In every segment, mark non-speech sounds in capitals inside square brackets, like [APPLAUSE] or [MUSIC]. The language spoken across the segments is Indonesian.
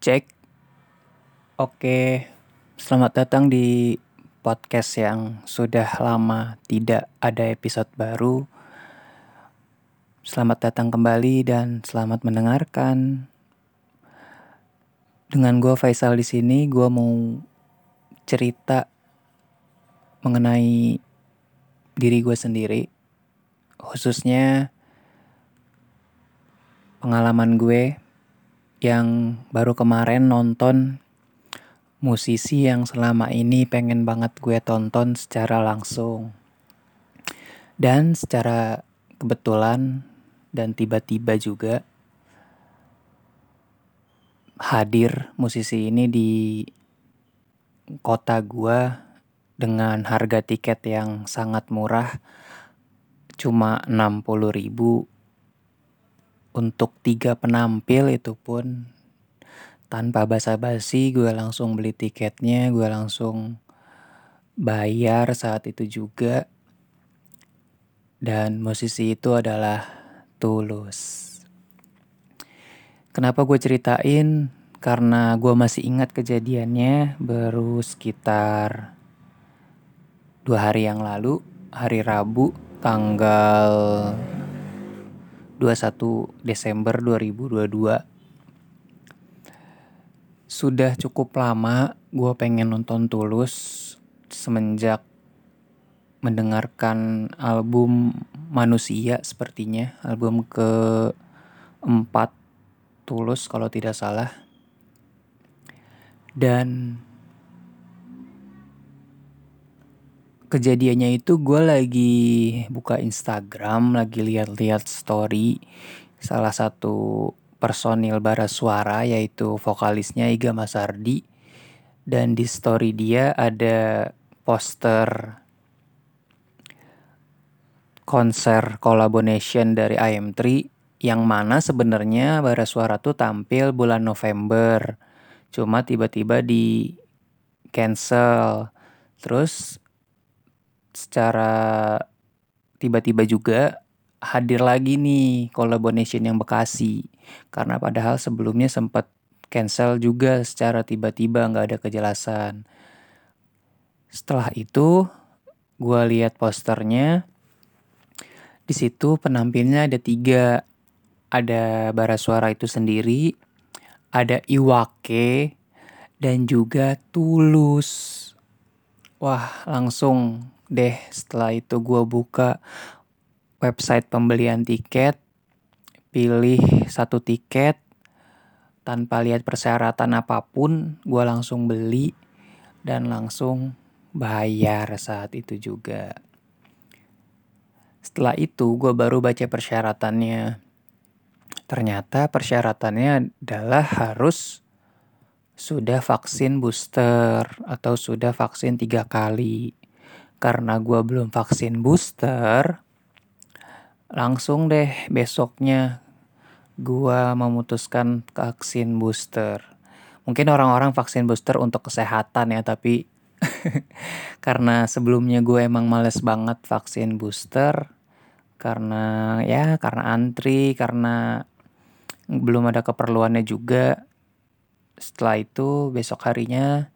Cek. Oke, selamat datang di podcast yang sudah lama tidak ada episode baru. Selamat datang kembali dan selamat mendengarkan. Dengan gue Faisal di sini, gue mau cerita mengenai diri gue sendiri, khususnya pengalaman gue yang baru kemarin nonton musisi yang selama ini pengen banget gue tonton secara langsung. Dan secara kebetulan dan tiba-tiba juga hadir musisi ini di kota gue dengan harga tiket yang sangat murah cuma 60 ribu untuk tiga penampil itu pun tanpa basa-basi gue langsung beli tiketnya, gue langsung bayar saat itu juga. Dan musisi itu adalah Tulus. Kenapa gue ceritain? Karena gue masih ingat kejadiannya baru sekitar dua hari yang lalu, hari Rabu, tanggal 21 Desember 2022. Sudah cukup lama gue pengen nonton Tulus semenjak mendengarkan album Manusia sepertinya, album keempat Tulus kalau tidak salah. Dan kejadiannya itu gue lagi buka Instagram, lagi lihat-lihat story salah satu personil bara suara yaitu vokalisnya Iga Masardi. Dan di story dia ada poster konser collaboration dari IM3 yang mana sebenarnya bara suara tuh tampil bulan November cuma tiba-tiba di cancel. Terus secara tiba-tiba juga hadir lagi nih collaboration yang Bekasi. Karena padahal sebelumnya sempat cancel juga secara tiba-tiba nggak ada kejelasan. Setelah itu gue lihat posternya di situ penampilnya ada tiga ada bara suara itu sendiri ada Iwake dan juga Tulus wah langsung deh setelah itu gue buka website pembelian tiket pilih satu tiket tanpa lihat persyaratan apa pun gue langsung beli dan langsung bayar saat itu juga. Setelah itu gue baru baca persyaratannya. Ternyata persyaratannya adalah harus sudah vaksin booster atau sudah vaksin tiga kali karena gue belum vaksin booster, langsung deh besoknya gue memutuskan vaksin booster. Mungkin orang-orang vaksin booster untuk kesehatan ya, tapi [LAUGHS] karena sebelumnya gue emang males banget vaksin booster karena ya karena antri karena belum ada keperluannya juga setelah itu besok harinya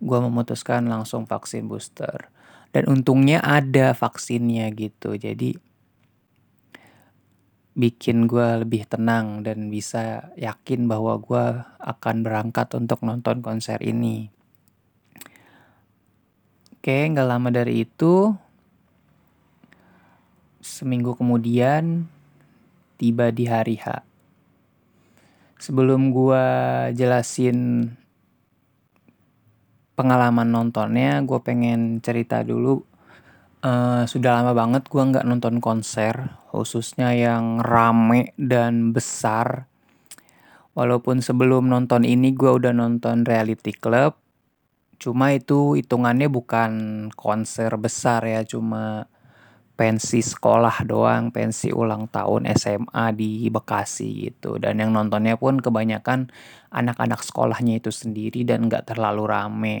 gue memutuskan langsung vaksin booster dan untungnya ada vaksinnya gitu jadi bikin gue lebih tenang dan bisa yakin bahwa gue akan berangkat untuk nonton konser ini. Oke, nggak lama dari itu, seminggu kemudian tiba di hari H. Sebelum gue jelasin pengalaman nontonnya gue pengen cerita dulu uh, sudah lama banget gue nggak nonton konser khususnya yang rame dan besar walaupun sebelum nonton ini gue udah nonton reality club cuma itu hitungannya bukan konser besar ya cuma pensi sekolah doang, pensi ulang tahun SMA di Bekasi gitu. Dan yang nontonnya pun kebanyakan anak-anak sekolahnya itu sendiri dan nggak terlalu rame.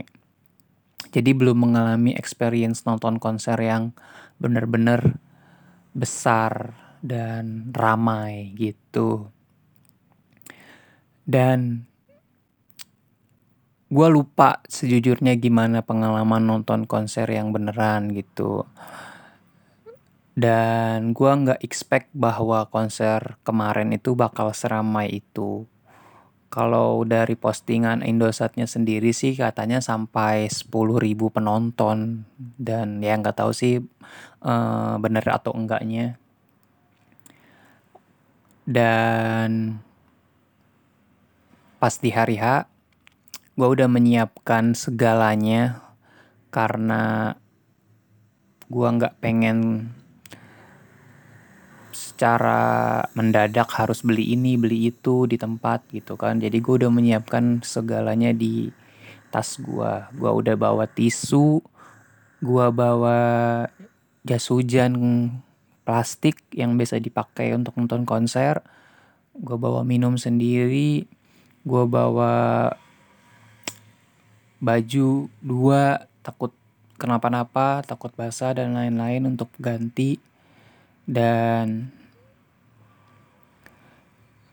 Jadi belum mengalami experience nonton konser yang bener-bener besar dan ramai gitu. Dan gue lupa sejujurnya gimana pengalaman nonton konser yang beneran gitu dan gue nggak expect bahwa konser kemarin itu bakal seramai itu kalau dari postingan Indosatnya sendiri sih katanya sampai 10.000 penonton. Dan ya nggak tahu sih uh, bener atau enggaknya. Dan pas di hari H gue udah menyiapkan segalanya. Karena gue nggak pengen secara mendadak harus beli ini beli itu di tempat gitu kan. Jadi gue udah menyiapkan segalanya di tas gue gue udah bawa tisu gue bawa jas hujan plastik yang biasa dipakai untuk nonton konser. Gue bawa minum sendiri gue bawa baju dua takut kenapa-napa takut basah dan lain-lain untuk ganti dan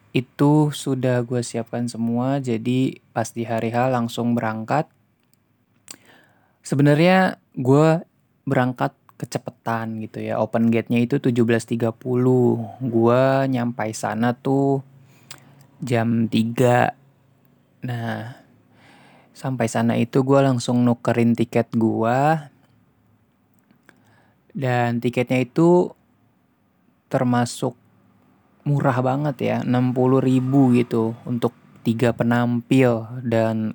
itu sudah gue siapkan semua. Jadi pas di hari H langsung berangkat. Sebenarnya gue berangkat kecepetan gitu ya. Open gate-nya itu 17.30 gue nyampai sana tuh jam 3 nah sampai sana itu gue langsung nukerin tiket gue dan tiketnya itu termasuk murah banget ya 60 ribu gitu untuk tiga penampil dan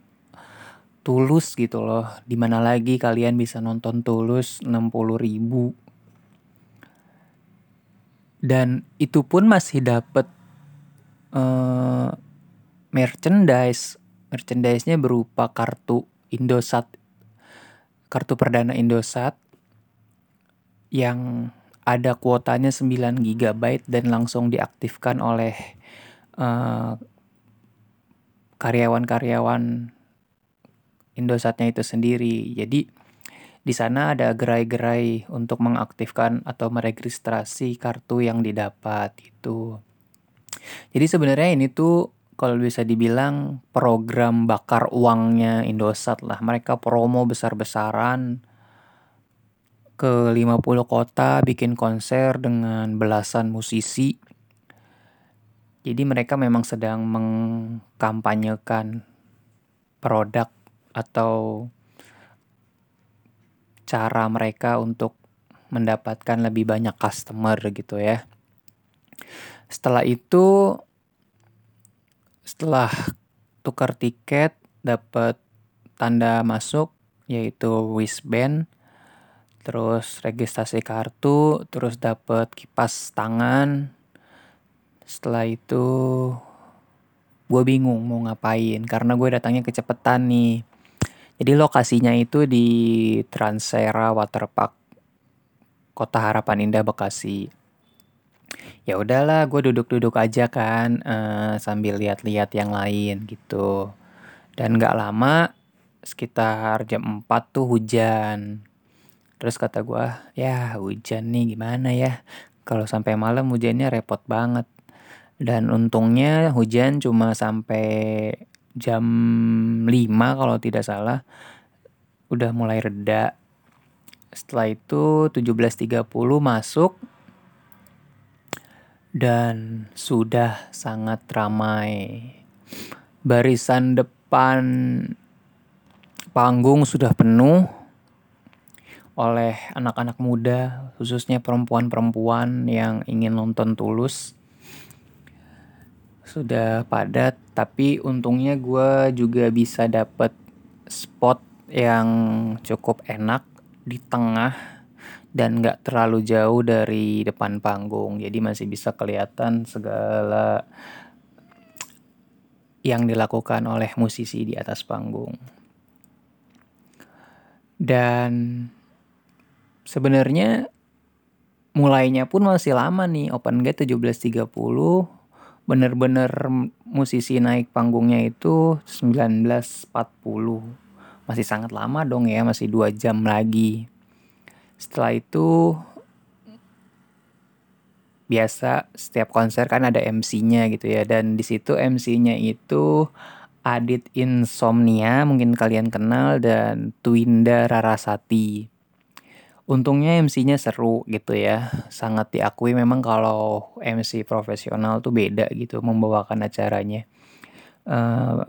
tulus gitu loh. Di mana lagi kalian bisa nonton tulus 60 ribu. Dan itu pun masih dapet uh, merchandise. Merchandise-nya berupa kartu Indosat kartu perdana Indosat yang ada kuotanya 9 GB dan langsung diaktifkan oleh uh, karyawan-karyawan Indosatnya itu sendiri. Jadi di sana ada gerai-gerai untuk mengaktifkan atau meregistrasi kartu yang didapat itu. Jadi sebenarnya ini tuh kalau bisa dibilang program bakar uangnya Indosat lah. Mereka promo besar-besaran ke 50 kota bikin konser dengan belasan musisi. Jadi mereka memang sedang mengkampanyekan produk atau cara mereka untuk mendapatkan lebih banyak customer gitu ya. Setelah itu setelah tukar tiket dapat tanda masuk yaitu wristband terus registrasi kartu terus dapat kipas tangan. Setelah itu gue bingung mau ngapain karena gue datangnya kecepetan nih. Jadi lokasinya itu di Transera Waterpark Kota Harapan Indah Bekasi. Ya udahlah gue duduk-duduk aja kan uh, sambil lihat-lihat yang lain gitu. Dan nggak lama sekitar jam 4 tuh hujan terus kata gue ya hujan nih gimana ya? Kalau sampai malam hujannya repot banget. Dan untungnya hujan cuma sampai jam 5 kalau tidak salah udah mulai reda. Setelah itu 17.30 masuk dan sudah sangat ramai. Barisan depan panggung sudah penuh oleh anak-anak muda, khususnya perempuan-perempuan yang ingin nonton tulus. Sudah padat, tapi untungnya gue juga bisa dapet spot yang cukup enak di tengah dan nggak terlalu jauh dari depan panggung jadi masih bisa kelihatan segala yang dilakukan oleh musisi di atas panggung dan sebenarnya mulainya pun masih lama nih open gate 17.30 bener-bener musisi naik panggungnya itu 19.40 masih sangat lama dong ya masih dua jam lagi. Setelah itu biasa setiap konser kan ada MC-nya gitu ya. Dan di situ MC-nya itu Adit Insomnia mungkin kalian kenal dan Twinda Rarasati. Untungnya MC-nya seru gitu ya. Sangat diakui memang kalau MC profesional tuh beda gitu membawakan acaranya. Uh,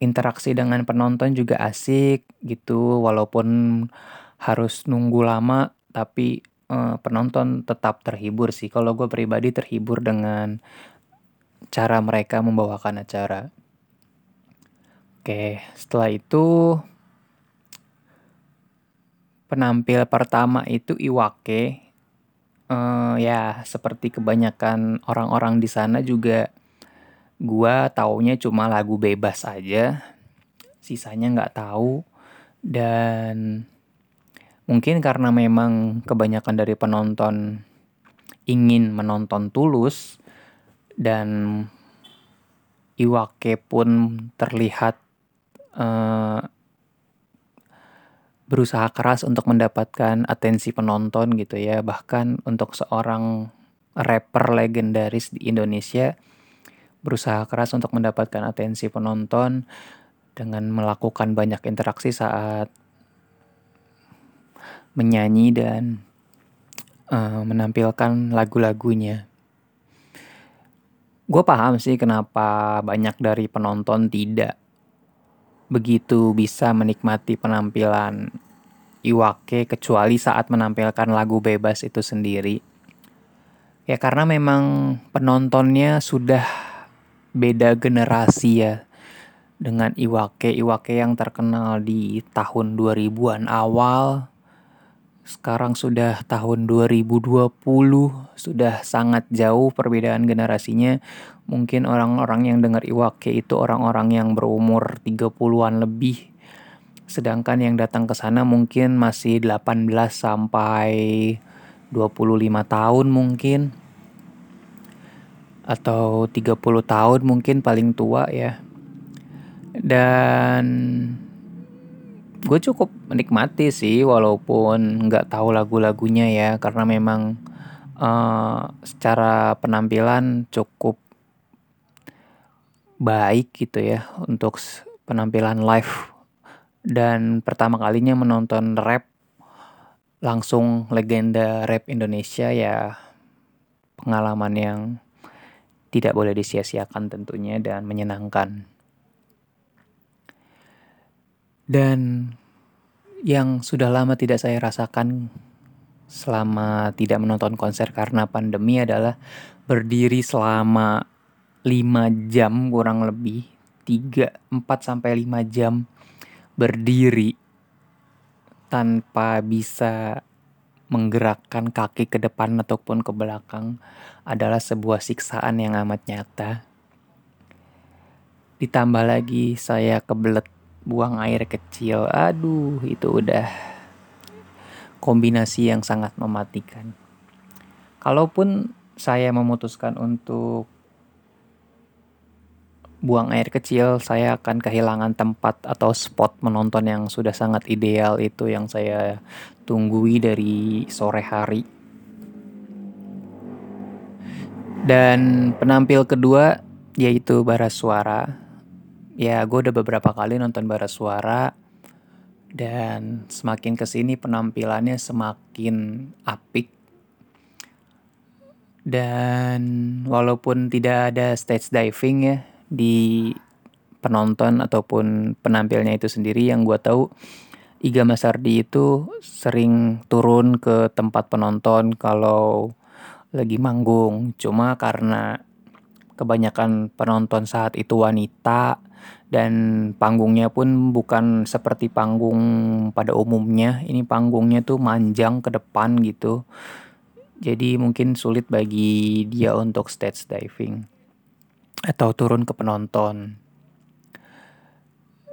interaksi dengan penonton juga asik gitu walaupun harus nunggu lama tapi uh, penonton tetap terhibur sih. Kalau gue pribadi terhibur dengan cara mereka membawakan acara. Oke, setelah itu penampil pertama itu Iwake. Uh, ya, seperti kebanyakan orang-orang di sana juga gua taunya cuma lagu bebas aja. Sisanya nggak tahu dan mungkin karena memang kebanyakan dari penonton ingin menonton tulus dan Iwake pun terlihat uh, berusaha keras untuk mendapatkan atensi penonton gitu ya. Bahkan untuk seorang rapper legendaris di Indonesia berusaha keras untuk mendapatkan atensi penonton dengan melakukan banyak interaksi saat menyanyi dan uh, menampilkan lagu-lagunya. Gue paham sih kenapa banyak dari penonton tidak begitu bisa menikmati penampilan Iwake kecuali saat menampilkan lagu bebas itu sendiri. Ya karena memang penontonnya sudah beda generasi ya dengan Iwake. Iwake yang terkenal di tahun 2000-an awal sekarang sudah tahun 2020, sudah sangat jauh perbedaan generasinya. Mungkin orang-orang yang dengar Iwake itu orang-orang yang berumur 30-an lebih. Sedangkan yang datang ke sana mungkin masih 18 sampai 25 tahun mungkin. Atau 30 tahun mungkin paling tua ya. Dan gue cukup menikmati sih walaupun nggak tahu lagu-lagunya ya karena memang uh, secara penampilan cukup baik gitu ya untuk penampilan live dan pertama kalinya menonton rap langsung legenda rap Indonesia ya pengalaman yang tidak boleh disia-siakan tentunya dan menyenangkan. Dan yang sudah lama tidak saya rasakan selama tidak menonton konser karena pandemi adalah berdiri selama 5 jam kurang lebih 3 4 sampai 5 jam berdiri tanpa bisa menggerakkan kaki ke depan ataupun ke belakang adalah sebuah siksaan yang amat nyata. Ditambah lagi saya kebelet buang air kecil. Aduh, itu udah kombinasi yang sangat mematikan. Kalaupun saya memutuskan untuk buang air kecil, saya akan kehilangan tempat atau spot menonton yang sudah sangat ideal itu yang saya tunggui dari sore hari. Dan penampil kedua yaitu Bara Suara ya gue udah beberapa kali nonton bara suara dan semakin ke sini penampilannya semakin apik dan walaupun tidak ada stage diving ya di penonton ataupun penampilnya itu sendiri yang gue tahu Iga Masardi itu sering turun ke tempat penonton kalau lagi manggung. Cuma karena kebanyakan penonton saat itu wanita dan panggungnya pun bukan seperti panggung pada umumnya. Ini panggungnya tuh manjang ke depan gitu. Jadi mungkin sulit bagi dia untuk stage diving atau turun ke penonton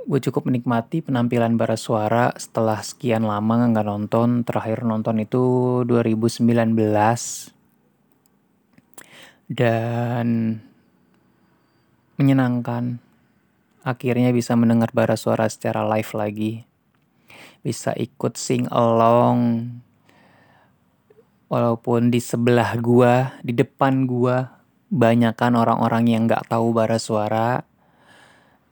gue cukup menikmati penampilan bara suara setelah sekian lama nggak nonton terakhir nonton itu 2019 dan menyenangkan akhirnya bisa mendengar bara suara secara live lagi. Bisa ikut sing along. Walaupun di sebelah gua, di depan gua, banyakkan orang-orang yang gak tahu bara suara.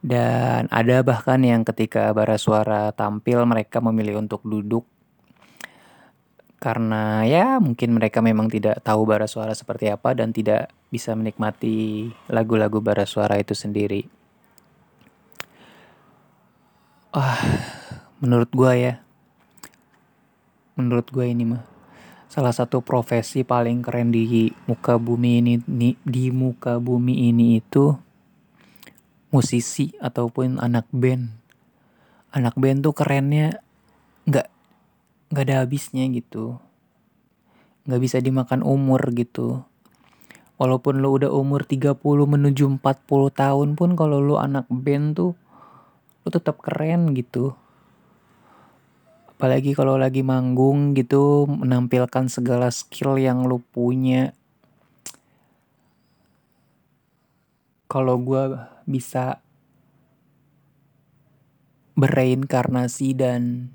Dan ada bahkan yang ketika bara suara tampil mereka memilih untuk duduk karena ya mungkin mereka memang tidak tahu bara suara seperti apa dan tidak bisa menikmati lagu-lagu bara suara itu sendiri. Ah, menurut gua ya, menurut gue ini mah salah satu profesi paling keren di muka bumi ini di, muka bumi ini itu musisi ataupun anak band. Anak band tuh kerennya nggak nggak ada habisnya gitu. Nggak bisa dimakan umur gitu. Walaupun lo udah umur 30 menuju 40 tahun pun kalau lo anak band tuh lo tetap keren gitu apalagi kalau lagi manggung gitu menampilkan segala skill yang lu punya. Kalau gue bisa bereinkarnasi dan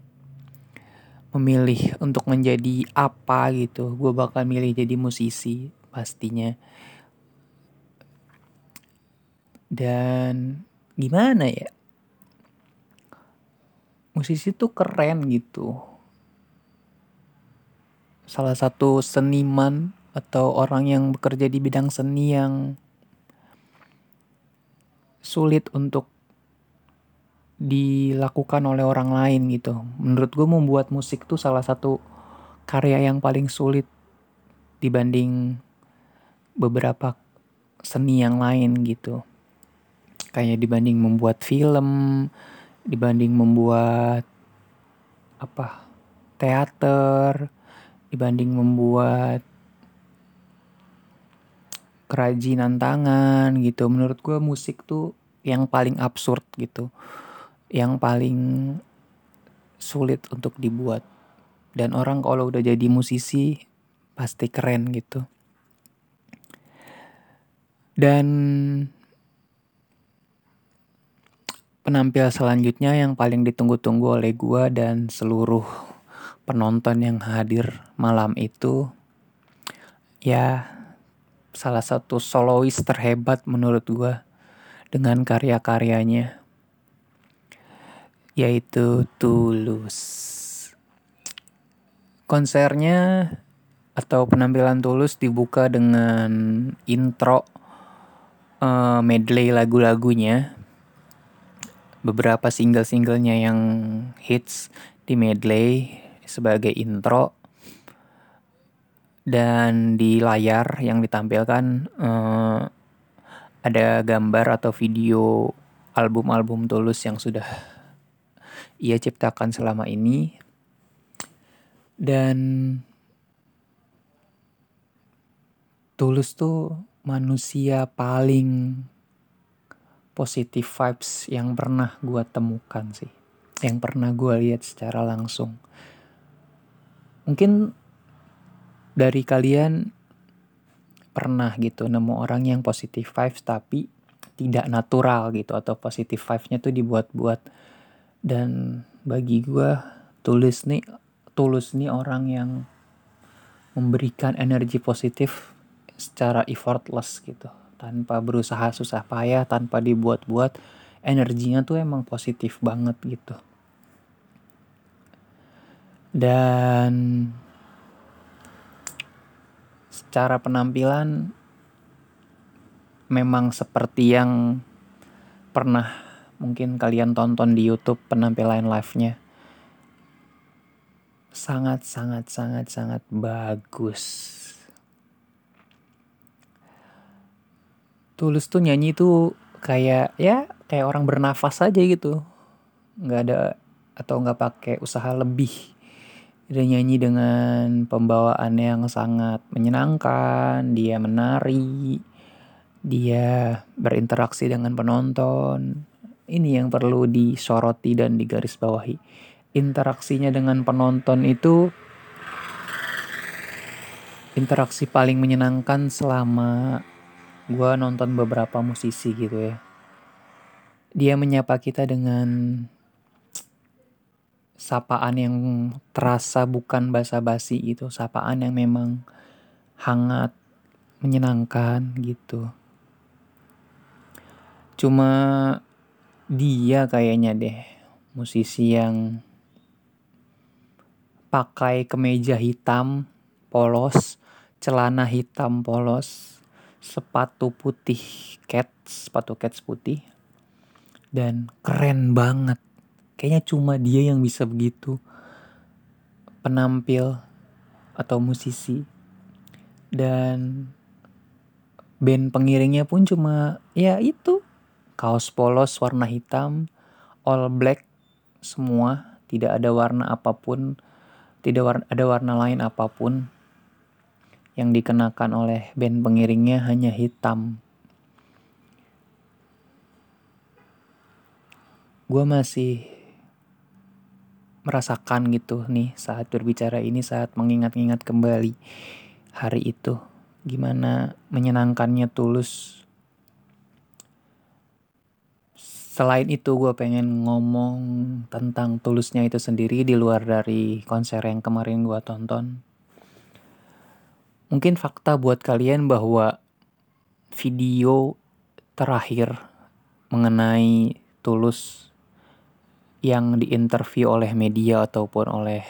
memilih untuk menjadi apa gitu gue bakal milih jadi musisi pastinya. Dan gimana ya musisi tuh keren gitu. Salah satu seniman atau orang yang bekerja di bidang seni yang sulit untuk dilakukan oleh orang lain gitu. Menurut gue membuat musik tuh salah satu karya yang paling sulit dibanding beberapa seni yang lain gitu. Kayak dibanding membuat film, dibanding membuat apa teater dibanding membuat kerajinan tangan gitu. Menurut gue musik tuh yang paling absurd gitu. Yang paling sulit untuk dibuat. Dan orang kalau udah jadi musisi pasti keren gitu. Dan penampil selanjutnya yang paling ditunggu-tunggu oleh gua dan seluruh penonton yang hadir malam itu ya salah satu solois terhebat menurut gua dengan karya-karyanya yaitu Tulus. Konsernya atau penampilan Tulus dibuka dengan intro uh, medley lagu-lagunya beberapa single-singlenya yang hits di medley sebagai intro. Dan di layar yang ditampilkan uh, ada gambar atau video album-album Tulus yang sudah ia ciptakan selama ini. Dan Tulus tuh manusia paling positive vibes yang pernah gue temukan sih. Yang pernah gue lihat secara langsung. Mungkin dari kalian pernah gitu nemu orang yang positive vibes tapi tidak natural gitu atau positive vibes-nya tuh dibuat-buat dan bagi gue tulus nih tulus nih orang yang memberikan energi positif secara effortless gitu tanpa berusaha susah payah tanpa dibuat-buat energinya tuh emang positif banget gitu. Dan secara penampilan memang seperti yang pernah mungkin kalian tonton di YouTube penampilan live-nya. Sangat sangat sangat sangat bagus Tulus tuh nyanyi tuh kayak ya kayak orang bernafas aja gitu. Nggak ada atau nggak pakai usaha lebih. Dia nyanyi dengan pembawaan yang sangat menyenangkan dia menari dia berinteraksi dengan penonton. Ini yang perlu disoroti dan digarisbawahi. Interaksinya dengan penonton itu interaksi paling menyenangkan selama gue nonton beberapa musisi gitu ya. Dia menyapa kita dengan sapaan yang terasa bukan basa-basi gitu. Sapaan yang memang hangat menyenangkan gitu. Cuma dia kayaknya deh musisi yang pakai kemeja hitam polos, celana hitam polos, sepatu putih cats, sepatu cats putih. Dan keren banget. Kayaknya cuma dia yang bisa begitu. Penampil atau musisi. Dan band pengiringnya pun cuma ya itu. Kaos polos warna hitam, all black semua, tidak ada warna apa pun tidak ada warna lain apa pun yang dikenakan oleh band pengiringnya hanya hitam. Gue masih merasakan gitu nih saat berbicara ini saat mengingat-ingat kembali hari itu gimana menyenangkannya tulus selain itu gue pengen ngomong tentang tulusnya itu sendiri di luar dari konser yang kemarin gue tonton. Mungkin fakta buat kalian bahwa video terakhir mengenai tulus yang diinterview oleh media ataupun oleh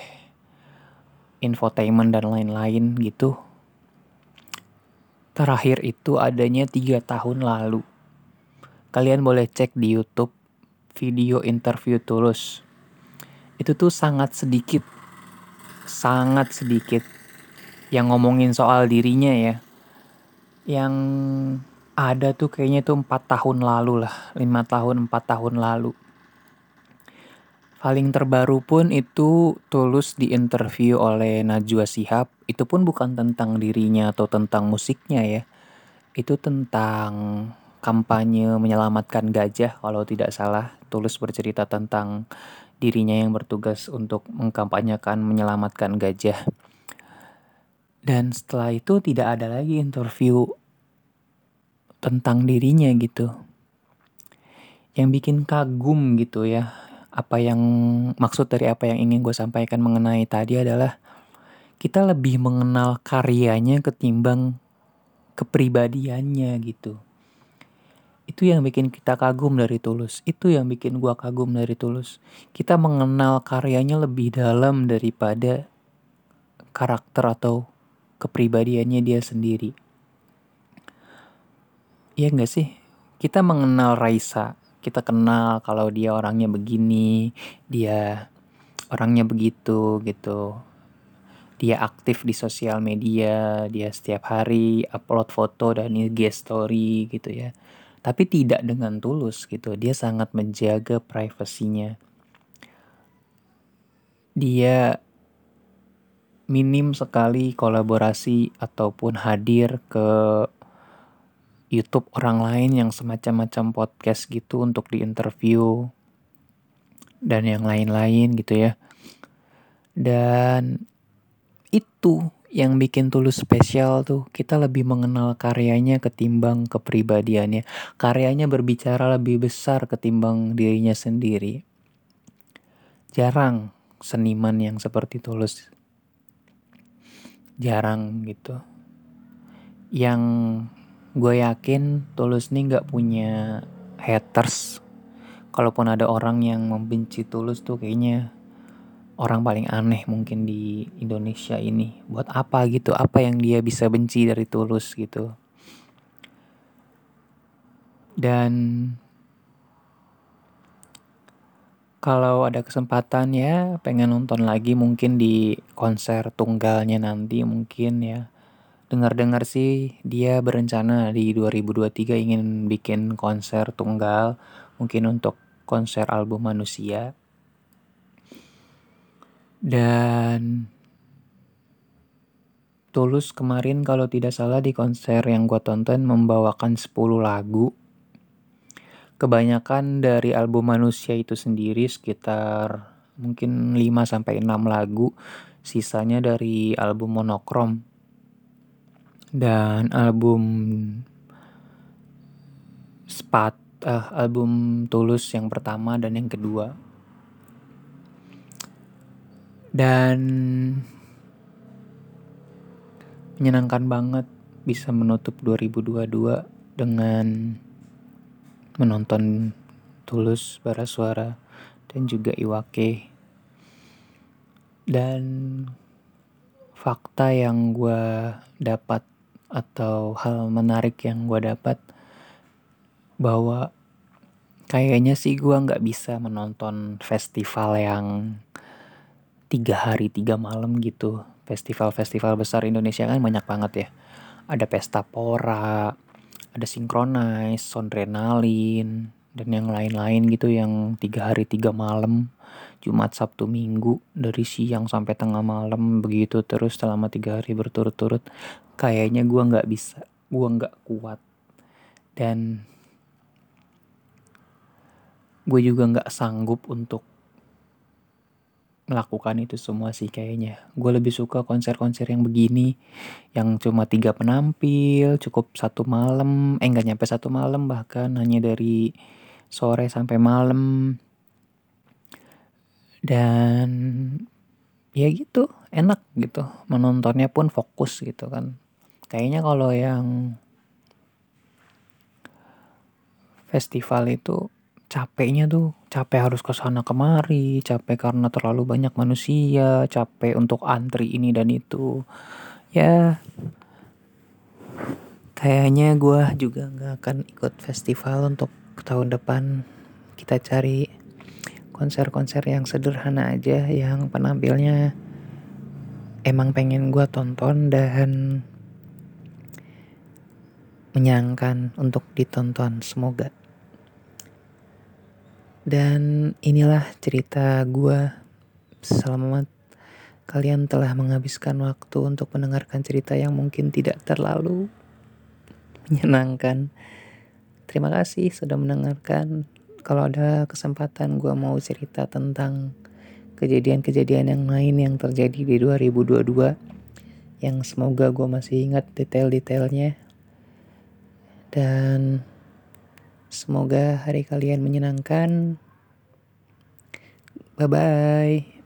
infotainment dan lain-lain gitu. Terakhir itu adanya tiga tahun lalu kalian boleh cek di YouTube video interview Tulus. Itu tuh sangat sedikit, sangat sedikit yang ngomongin soal dirinya ya. Yang ada tuh kayaknya tuh empat tahun lalu lah, lima tahun, empat tahun lalu. Paling terbaru pun itu Tulus di interview oleh Najwa Sihab. Itu pun bukan tentang dirinya atau tentang musiknya ya. Itu tentang kampanye menyelamatkan gajah kalau tidak salah. Tulus bercerita tentang dirinya yang bertugas untuk mengkampanyekan menyelamatkan gajah. Dan setelah itu tidak ada lagi interview tentang dirinya gitu. Yang bikin kagum gitu ya. Apa yang maksud dari apa yang ingin gue sampaikan mengenai tadi adalah kita lebih mengenal karyanya ketimbang kepribadiannya gitu itu yang bikin kita kagum dari Tulus. Itu yang bikin gua kagum dari Tulus. Kita mengenal karyanya lebih dalam daripada karakter atau kepribadiannya dia sendiri. Iya gak sih? Kita mengenal Raisa. Kita kenal kalau dia orangnya begini, dia orangnya begitu gitu. Dia aktif di sosial media, dia setiap hari upload foto dan IG story gitu ya tapi tidak dengan tulus gitu. Dia sangat menjaga privasinya. Dia minim sekali kolaborasi ataupun hadir ke YouTube orang lain yang semacam-macam podcast gitu untuk diinterview dan yang lain-lain gitu ya. Dan itu yang bikin tulus spesial tuh kita lebih mengenal karyanya ketimbang kepribadiannya. Karyanya berbicara lebih besar ketimbang dirinya sendiri. Jarang seniman yang seperti tulus. Jarang gitu. Yang gue yakin tulus nih gak punya haters. Kalaupun ada orang yang membenci tulus tuh kayaknya orang paling aneh mungkin di Indonesia ini. Buat apa gitu? Apa yang dia bisa benci dari Tulus gitu? Dan kalau ada kesempatan ya pengen nonton lagi mungkin di konser tunggalnya nanti mungkin ya. Dengar-dengar sih dia berencana di 2023 ingin bikin konser tunggal mungkin untuk konser album manusia dan Tulus kemarin kalau tidak salah di konser yang gue tonton membawakan 10 lagu. Kebanyakan dari album Manusia itu sendiri sekitar mungkin 5 sampai 6 lagu. Sisanya dari album Monokrom. Dan album Spat uh, album Tulus yang pertama dan yang kedua dan menyenangkan banget bisa menutup 2022 dengan menonton Tulus, Bara Suara, dan juga Iwake. Dan fakta yang gue dapat atau hal menarik yang gue dapat bahwa kayaknya sih gue nggak bisa menonton festival yang tiga hari tiga malam gitu festival-festival besar Indonesia kan banyak banget ya ada pesta pora ada sinkronize sondrenalin dan yang lain-lain gitu yang tiga hari tiga malam Jumat Sabtu Minggu dari siang sampai tengah malam begitu terus selama tiga hari berturut-turut. Kayaknya gue nggak bisa gue nggak kuat. Dan gue juga nggak sanggup untuk melakukan itu semua sih kayaknya. Gue lebih suka konser-konser yang begini, yang cuma tiga penampil, cukup satu malam, eh nggak nyampe satu malam bahkan hanya dari sore sampai malam. Dan ya gitu, enak gitu, menontonnya pun fokus gitu kan. Kayaknya kalau yang festival itu capeknya tuh capek harus ke sana kemari capek karena terlalu banyak manusia capek untuk antri ini dan itu. Ya kayaknya gue juga nggak akan ikut festival untuk tahun depan. Kita cari konser-konser yang sederhana aja yang penampilnya emang pengen gue tonton dan menyenangkan untuk ditonton. Semoga dan inilah cerita gue. Selamat kalian telah menghabiskan waktu untuk mendengarkan cerita yang mungkin tidak terlalu menyenangkan. Terima kasih sudah mendengarkan. Kalau ada kesempatan gue mau cerita tentang kejadian-kejadian yang lain yang terjadi di 2022 yang semoga gue masih ingat detail-detailnya dan Semoga hari kalian menyenangkan. Bye bye.